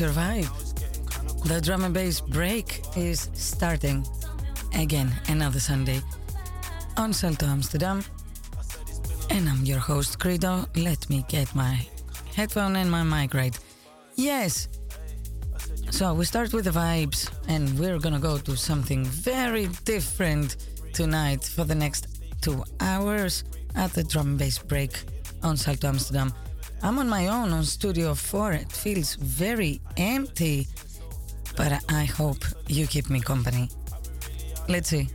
your vibe. The drum and bass break is starting again another Sunday on Salto Amsterdam. And I'm your host, Credo. Let me get my headphone and my mic right. Yes. So we start with the vibes, and we're gonna go to something very different tonight for the next two hours at the drum and bass break on Salto Amsterdam. I'm on my own on Studio 4. It feels very empty, but I hope you keep me company. Let's see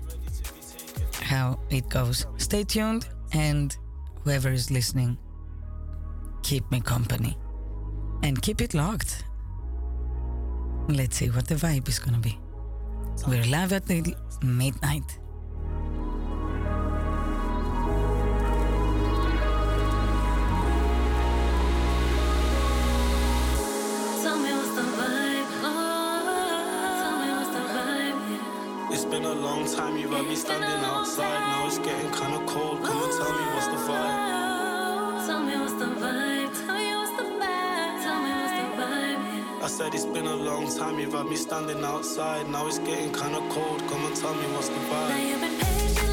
how it goes. Stay tuned, and whoever is listening, keep me company and keep it locked. Let's see what the vibe is gonna be. We're live at midnight. Time you've had me standing outside. Now it's getting kinda cold. Come and tell me what's the vibe.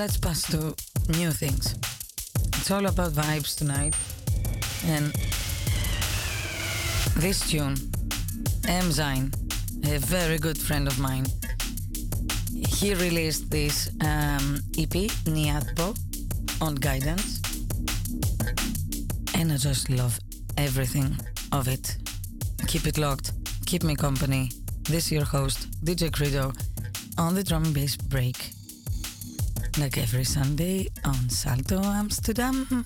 Let's pass to new things. It's all about vibes tonight. And this tune, M. Zine, a very good friend of mine, he released this um, EP, Niatpo, on Guidance. And I just love everything of it. Keep it locked, keep me company. This is your host, DJ Credo, on the drum and bass break. Like every Sunday on Salto Amsterdam.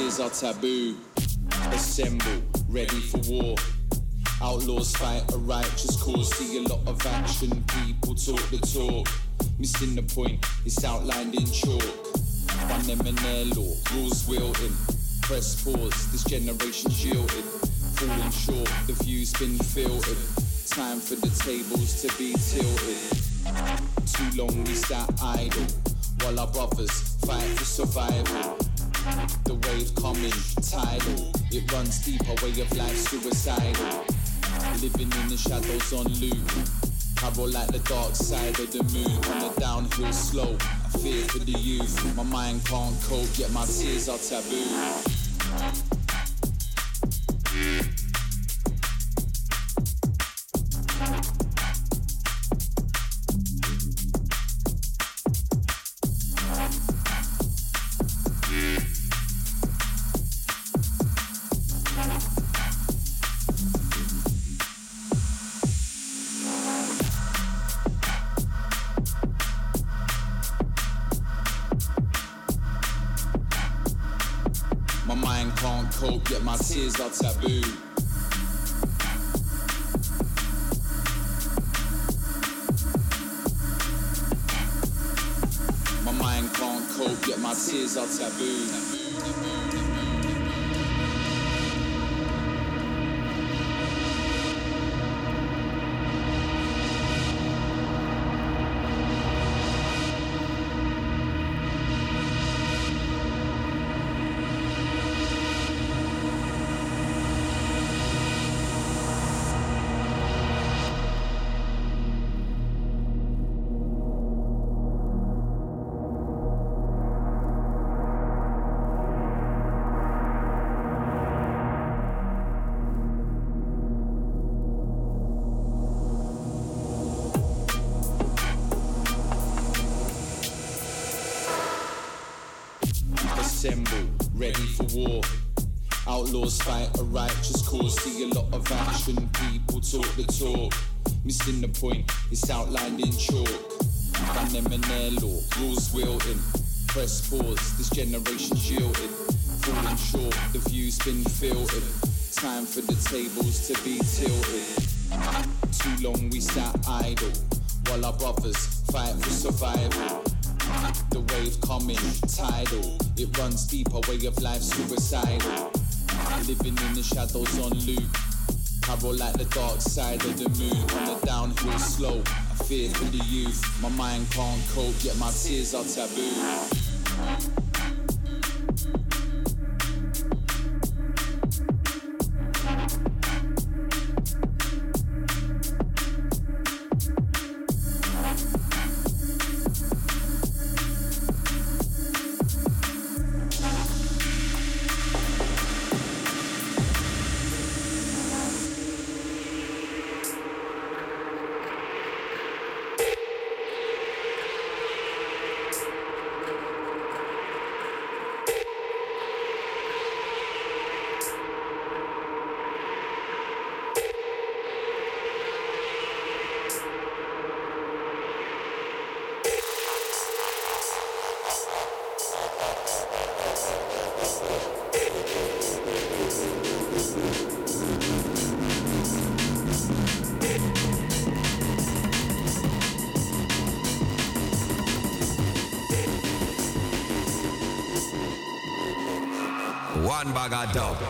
Are taboo. Assemble, ready for war. Outlaws fight a righteous cause. See a lot of action, people talk the talk. Missing the point, it's outlined in chalk. One law, rules wielding. Press pause, this generation's yielded. Falling short, the view's been filtered. Time for the tables to be tilted. Too long we sat idle, while our brothers fight for survival. Runs deep, a way of life suicidal. Living in the shadows on loop. I roll like the dark side of the moon on the downhill slope. I fear for the youth. My mind can't cope, yet my tears are taboo. Tears are taboo. Action. People talk the talk. Missing the point. It's outlined in chalk. In their law. Rules wielding. Press pause. This generation's shielded. Falling short. The view's been filtered. Time for the tables to be tilted. Too long we sat idle while our brothers fight for survival. The wave coming, tidal. It runs deep, a way of life suicidal. Living in the shadows on loop. I roll like the dark side of the moon on the downhill slope. I fear for the youth. My mind can't cope, yet my tears are taboo. One bag of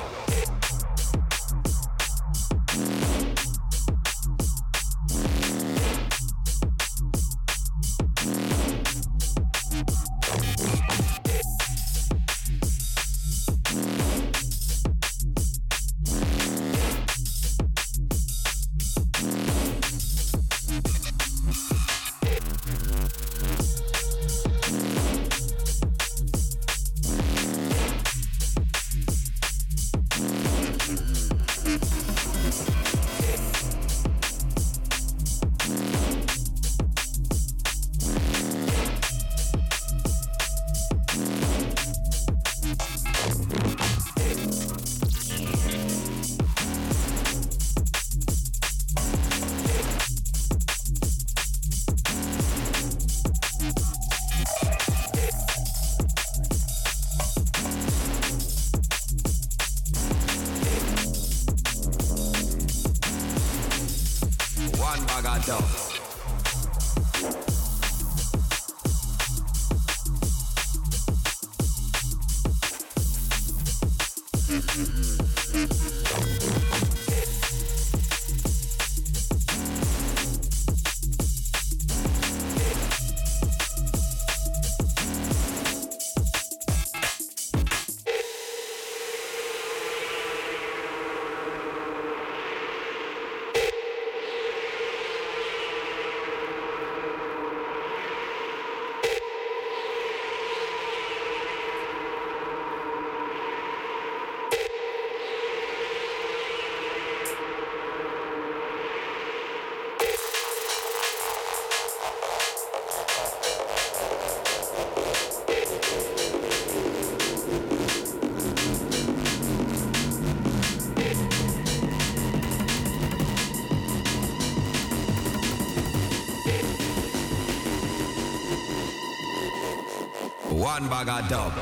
one bag of dub.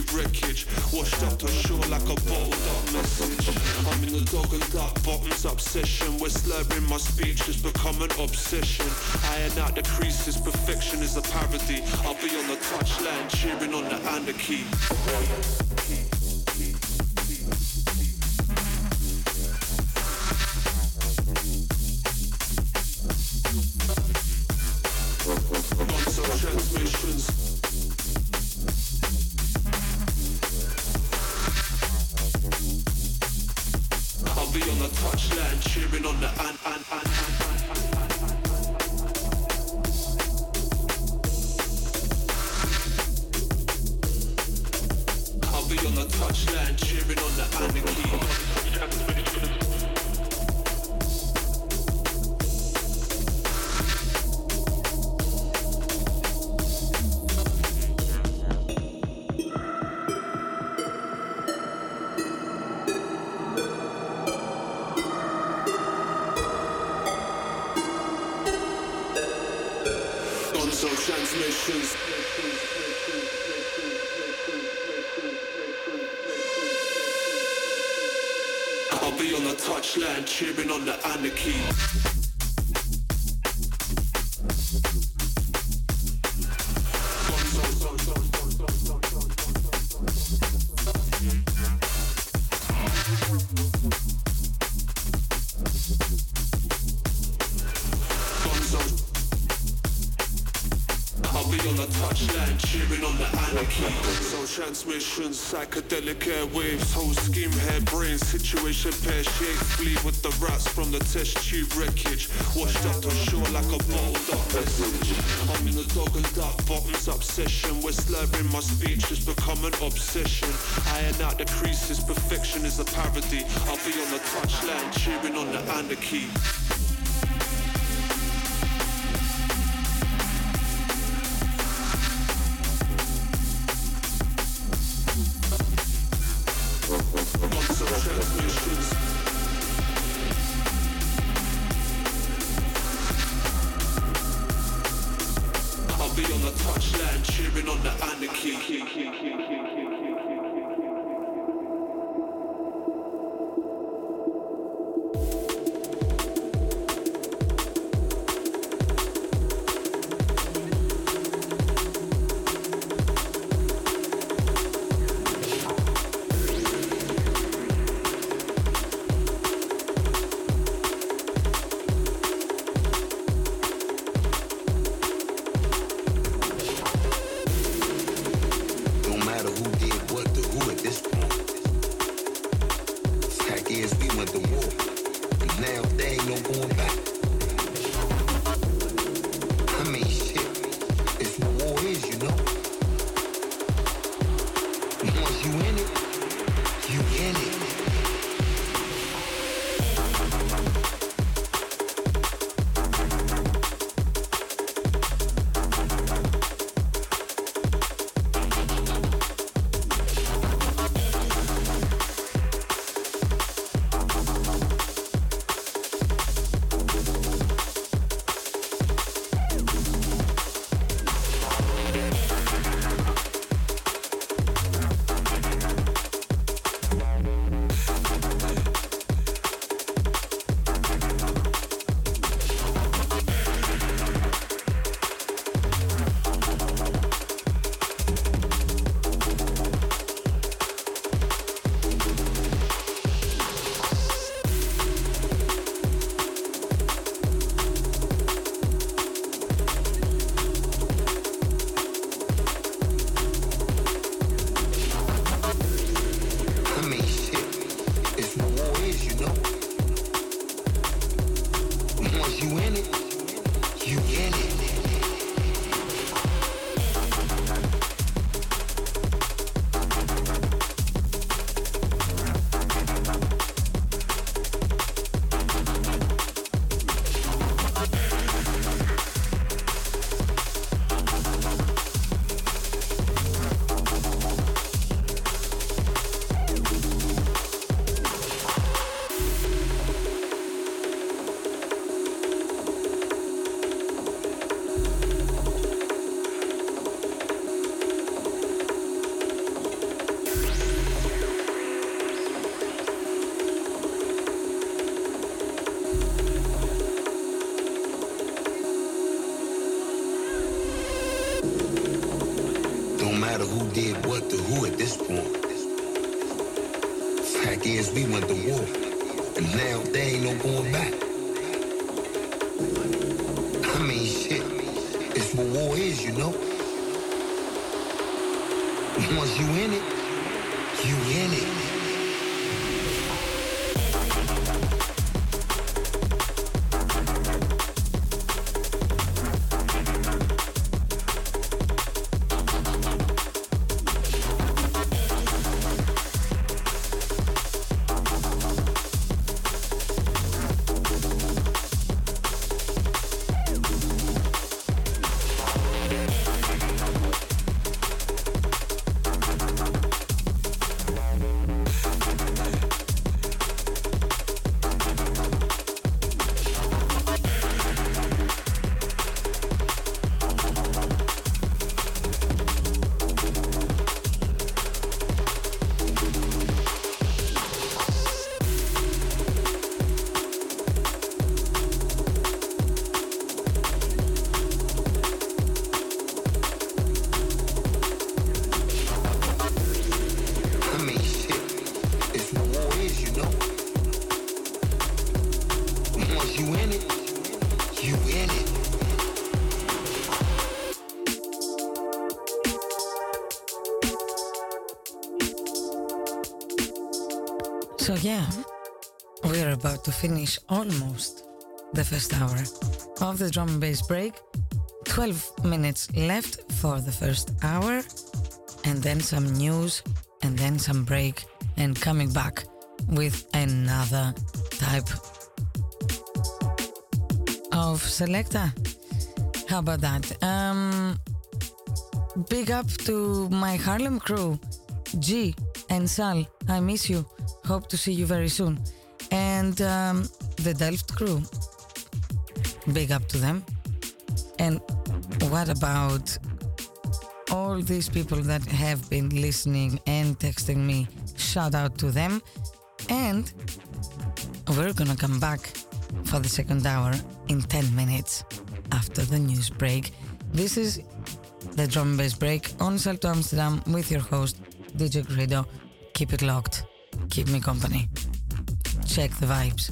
Wreckage, washed up to shore like a bottled up message. I'm in the dog and duck bottoms obsession session, where slurring my speech has become an obsession. Iron out the creases, perfection is a parody. I'll be on the touchline, cheering on the anarchy. Psychedelic airwaves, whole scheme, hair, brain, situation, pear shape, flee with the rats from the test tube wreckage, washed up to shore like a bottled up message. I'm in the dog and duck bottoms obsession, where slurring my speech has become an obsession. Iron out the creases, perfection is a parody. I'll be on the touchline, cheering on the anarchy. You in it, to finish almost the first hour of the drum and bass break. 12 minutes left for the first hour, and then some news, and then some break, and coming back with another type of selector. How about that? Um, big up to my Harlem crew, G and Sal. I miss you. Hope to see you very soon and um, the Delft crew. Big up to them. And what about all these people that have been listening and texting me? Shout out to them. And we're gonna come back for the second hour in 10 minutes after the news break. This is the drum and bass break on Salto Amsterdam with your host, DJ Grado. Keep it locked keep me company. Check the vibes.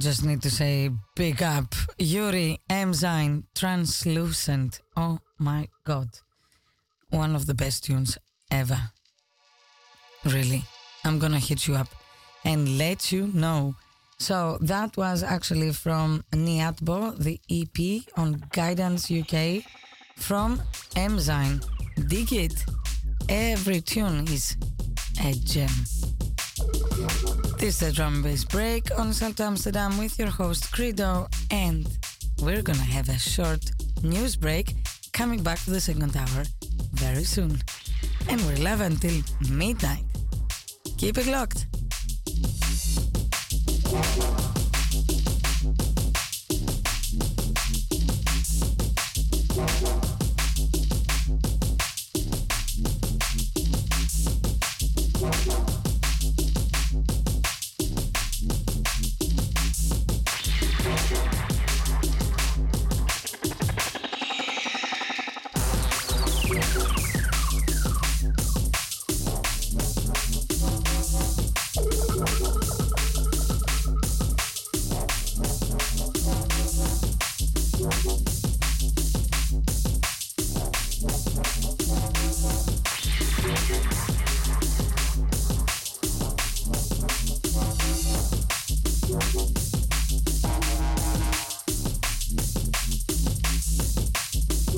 Just need to say big up Yuri Emzine Translucent. Oh my god. One of the best tunes ever. Really. I'm gonna hit you up and let you know. So that was actually from Niatbo, the EP on Guidance UK from Emzine. Dig it. Every tune is a gem. This is a drum bass break on Salto Amsterdam with your host Credo, and we're gonna have a short news break coming back to the second hour very soon. And we're live until midnight. Keep it locked.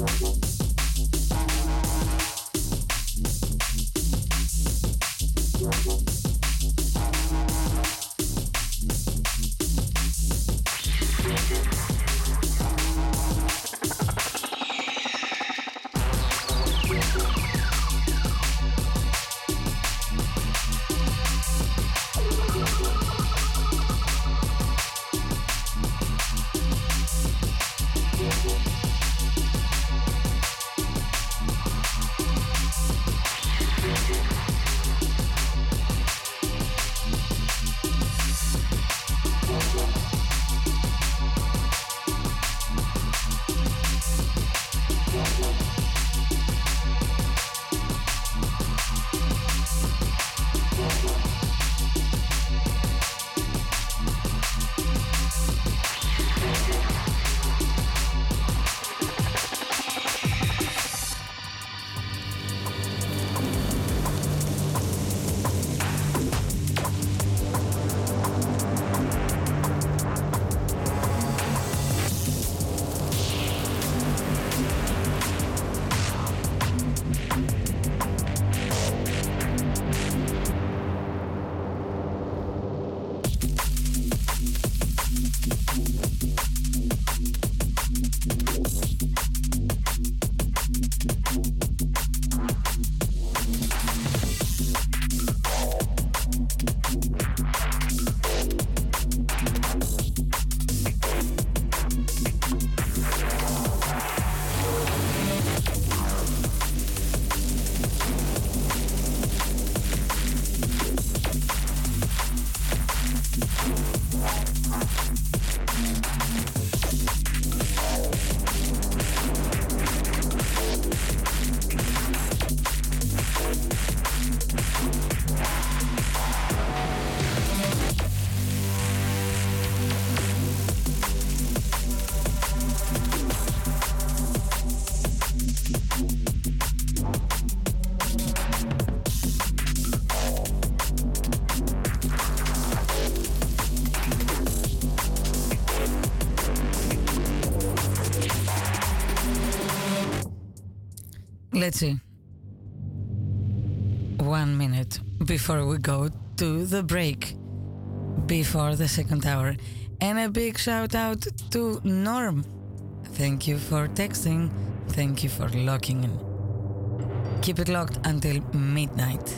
you. Let's see. One minute before we go to the break, before the second hour. And a big shout out to Norm. Thank you for texting. Thank you for locking in. Keep it locked until midnight.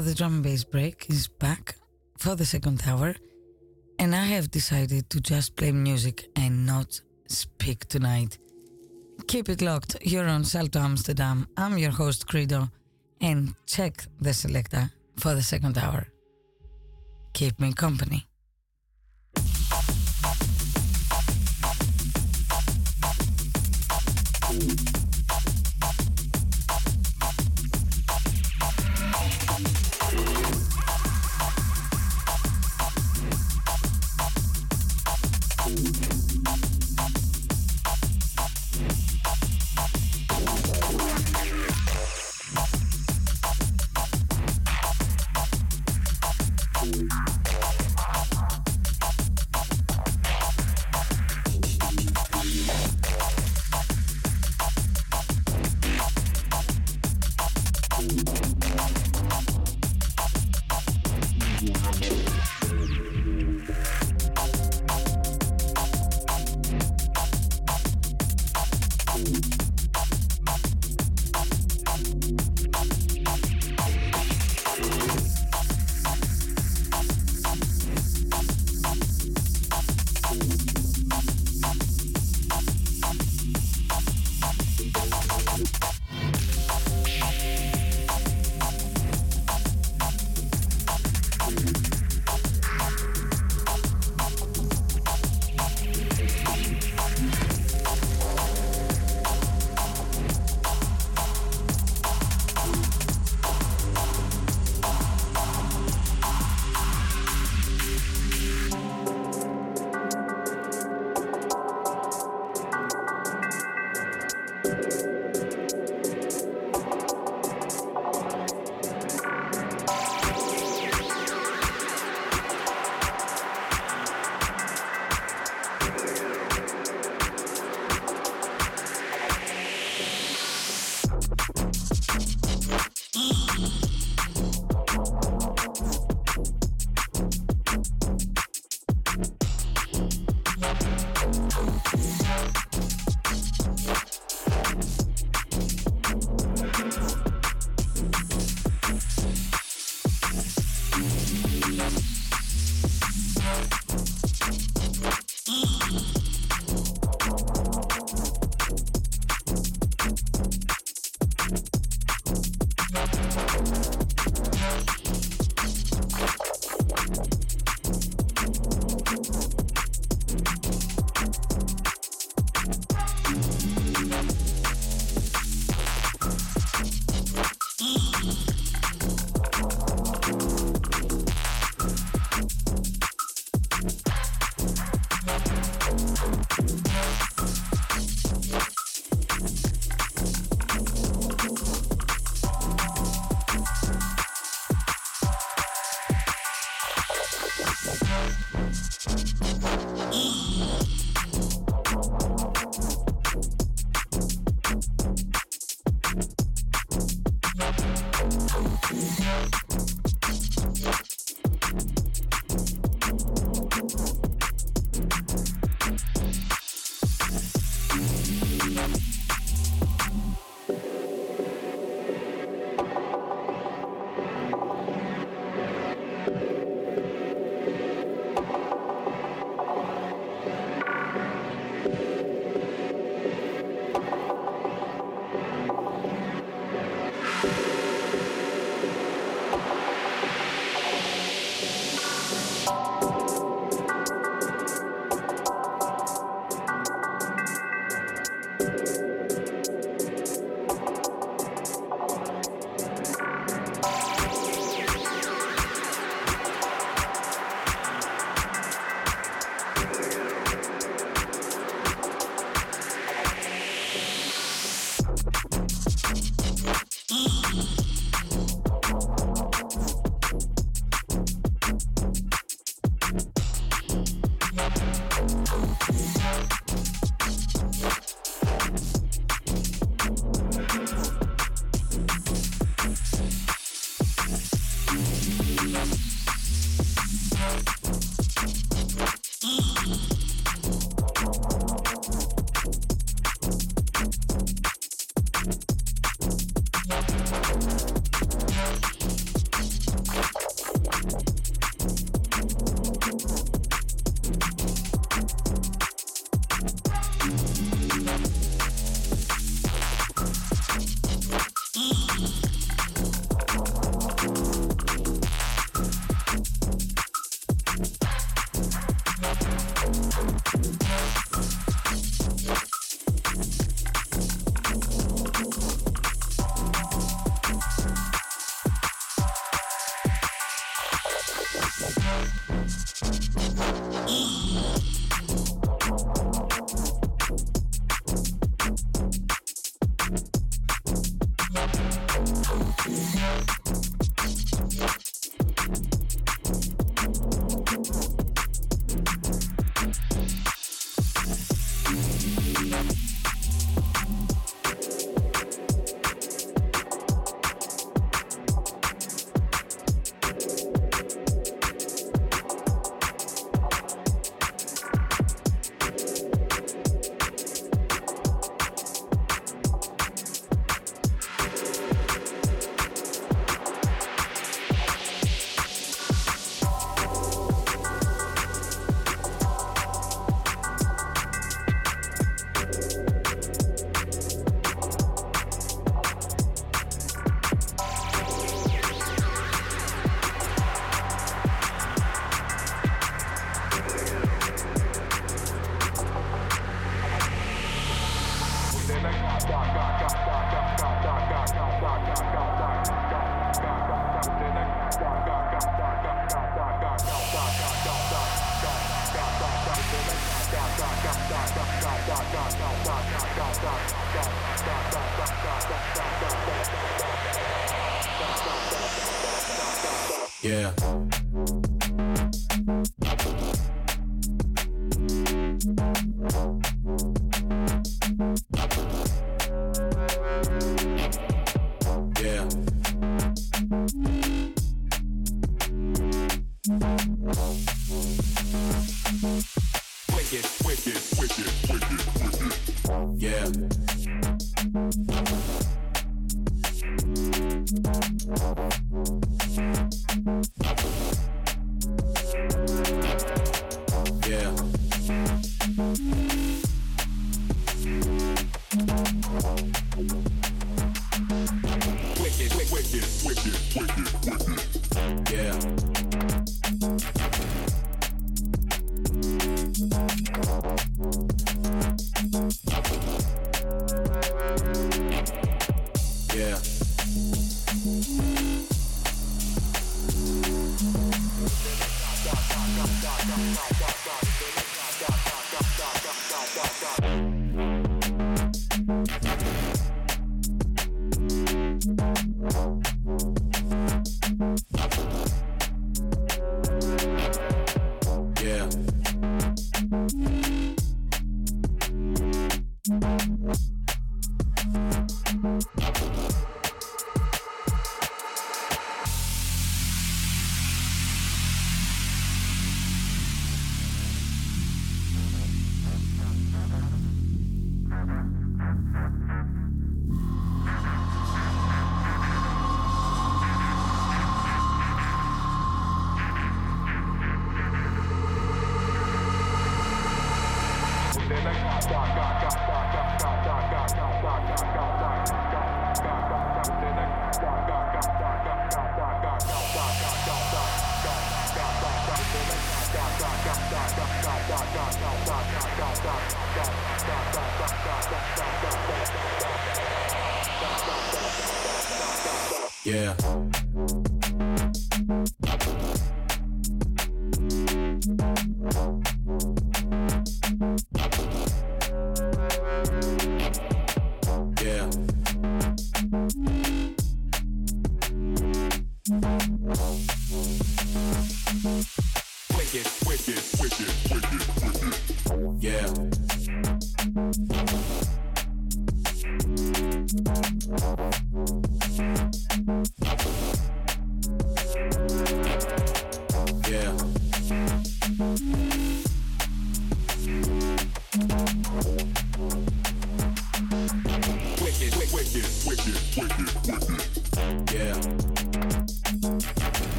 The drum and bass break is back for the second hour, and I have decided to just play music and not speak tonight. Keep it locked. You're on Salto Amsterdam. I'm your host, Credo, and check the selector for the second hour. Keep me company.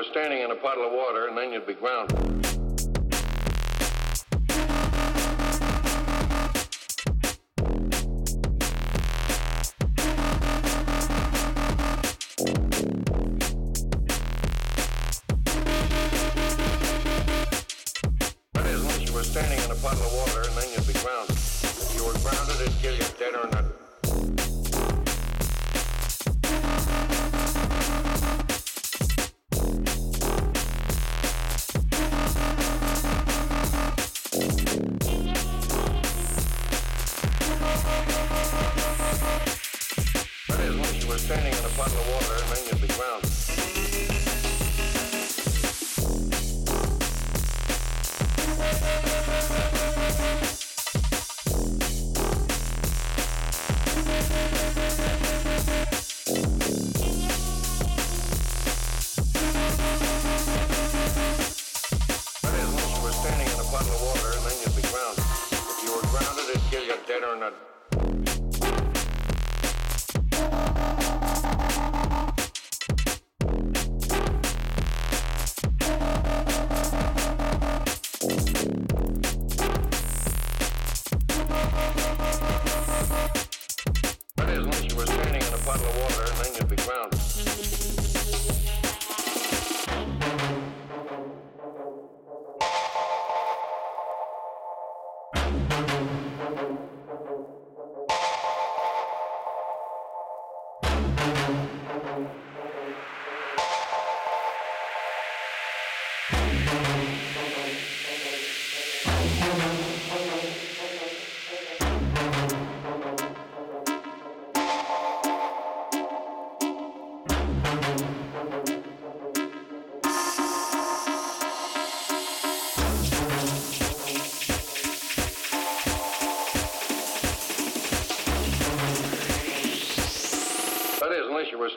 were standing in a puddle of water, and then you'd be grounded.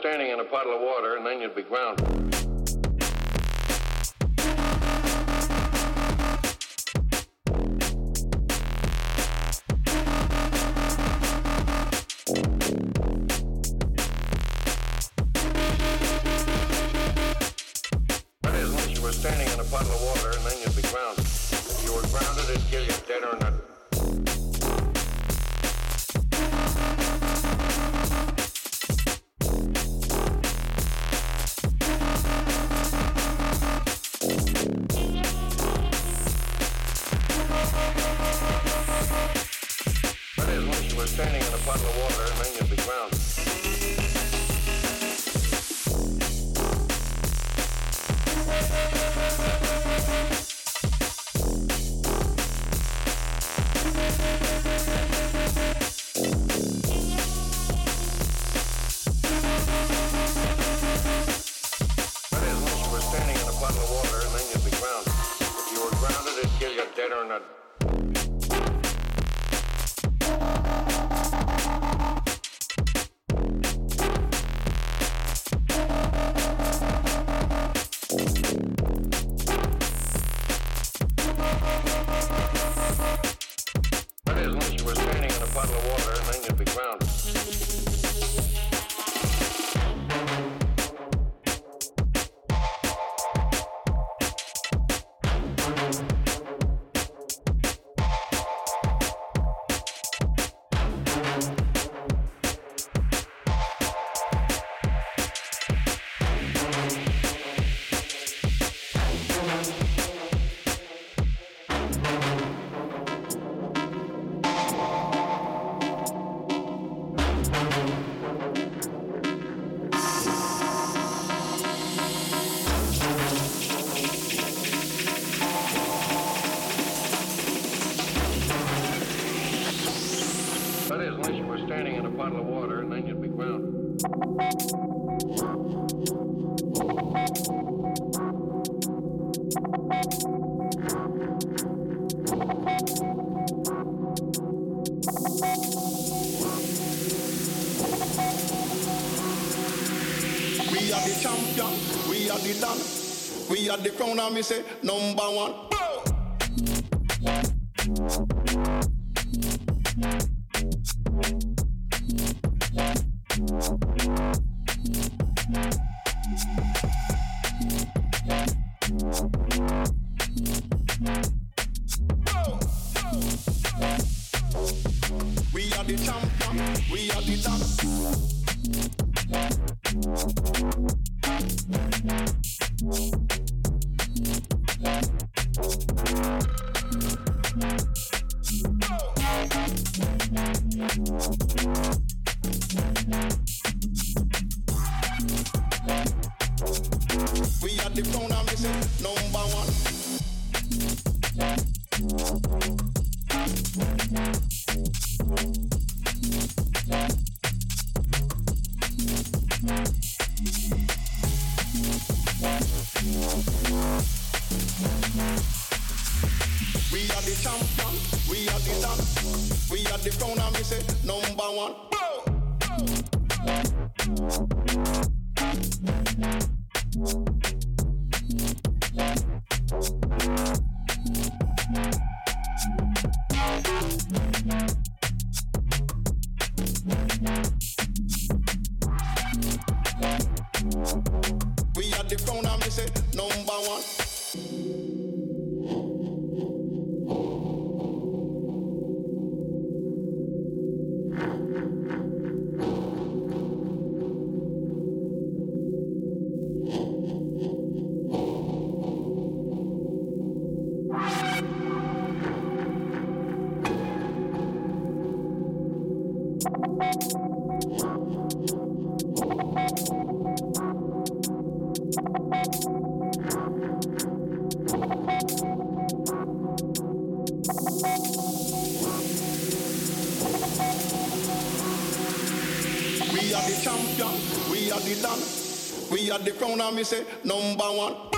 standing in a puddle of water, and then you'd be grounded. me say number one. We say number one.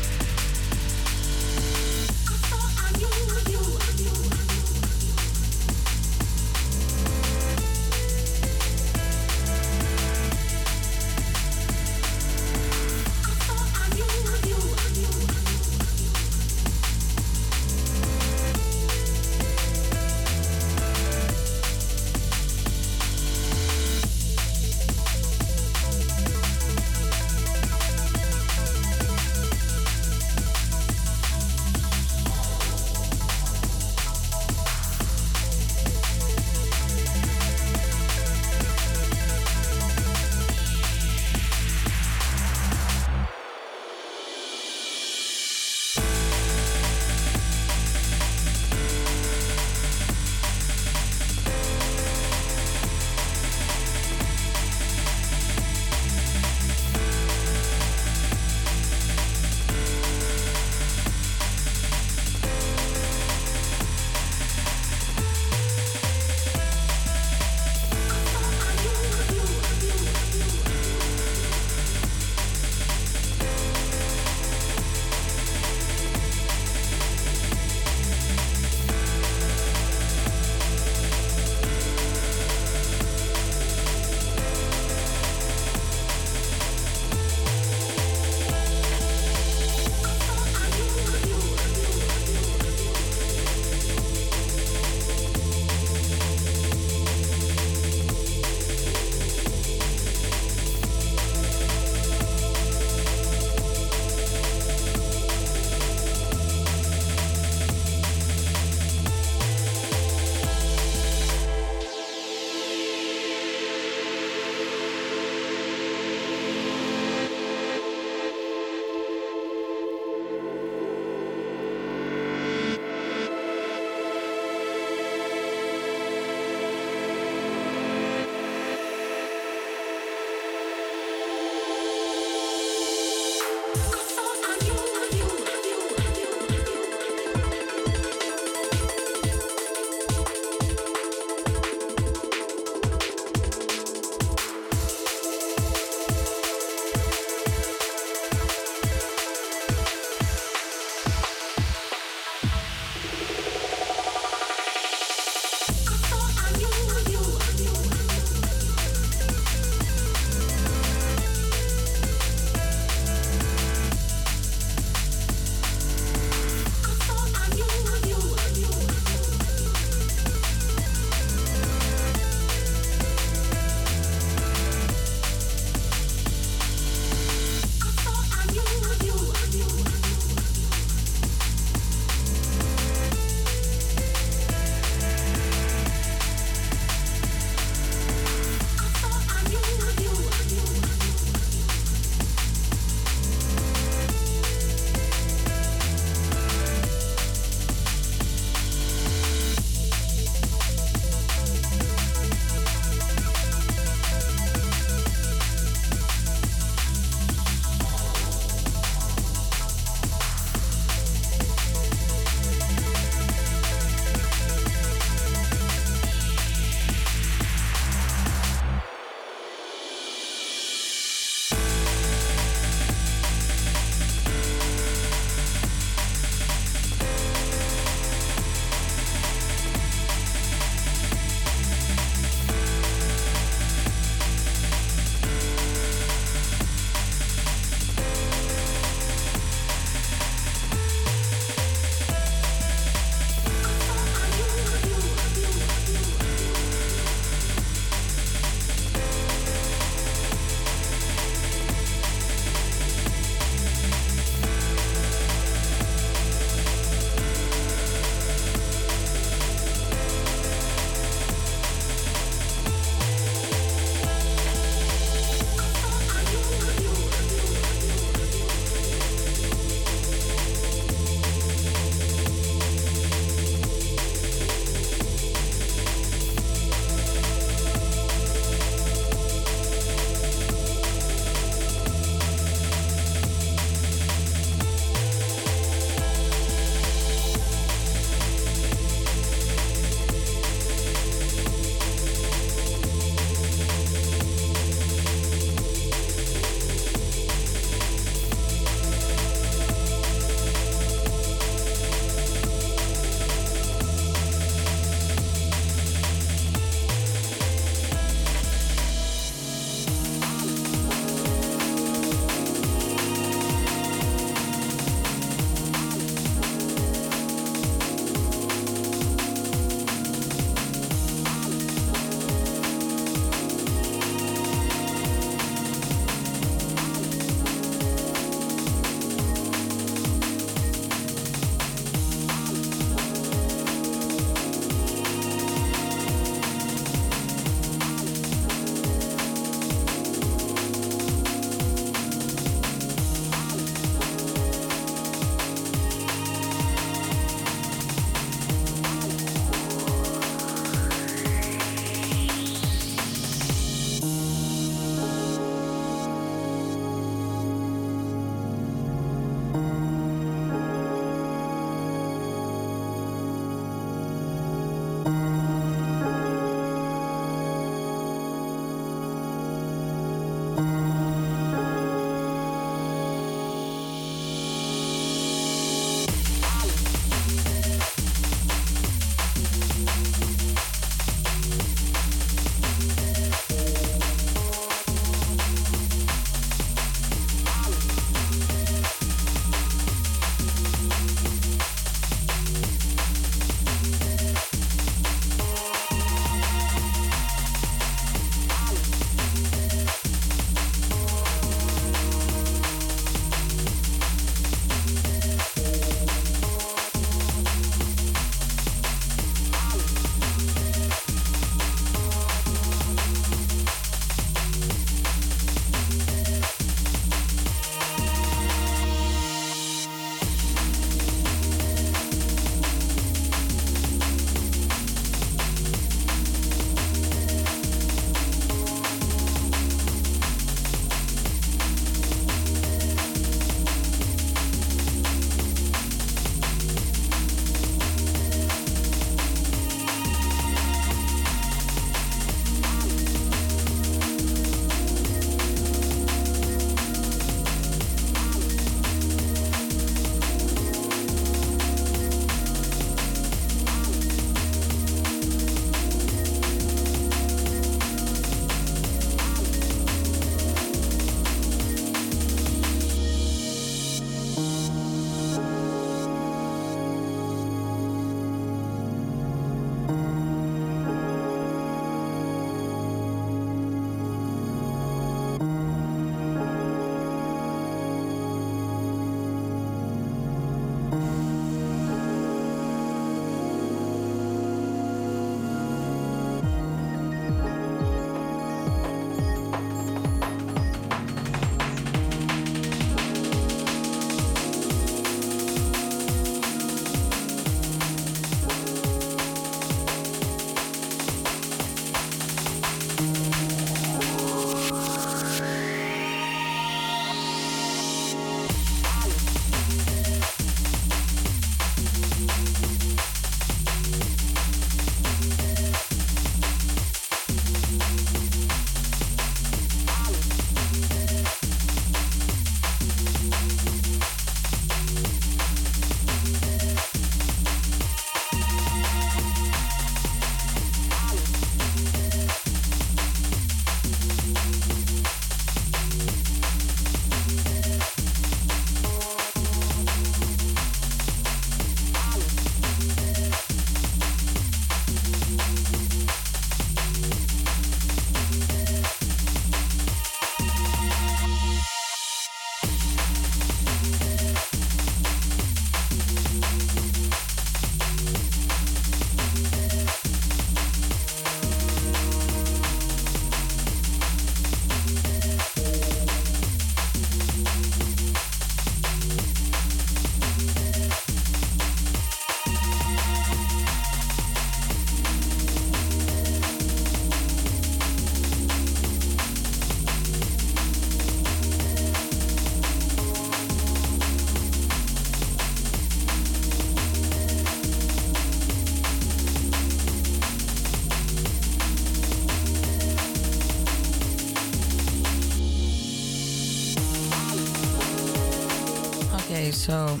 So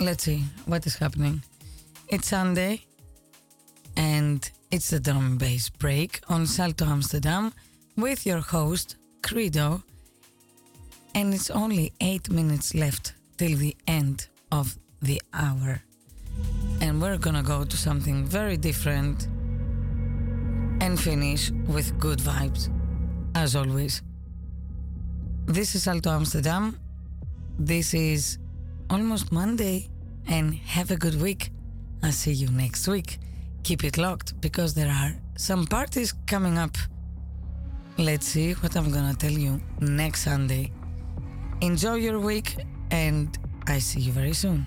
let's see what is happening. It's Sunday and it's the drum and bass break on Salto Amsterdam with your host Credo. And it's only eight minutes left till the end of the hour. And we're gonna go to something very different and finish with good vibes, as always. This is Salto Amsterdam. This is almost Monday, and have a good week. I'll see you next week. Keep it locked because there are some parties coming up. Let's see what I'm gonna tell you next Sunday. Enjoy your week, and I see you very soon.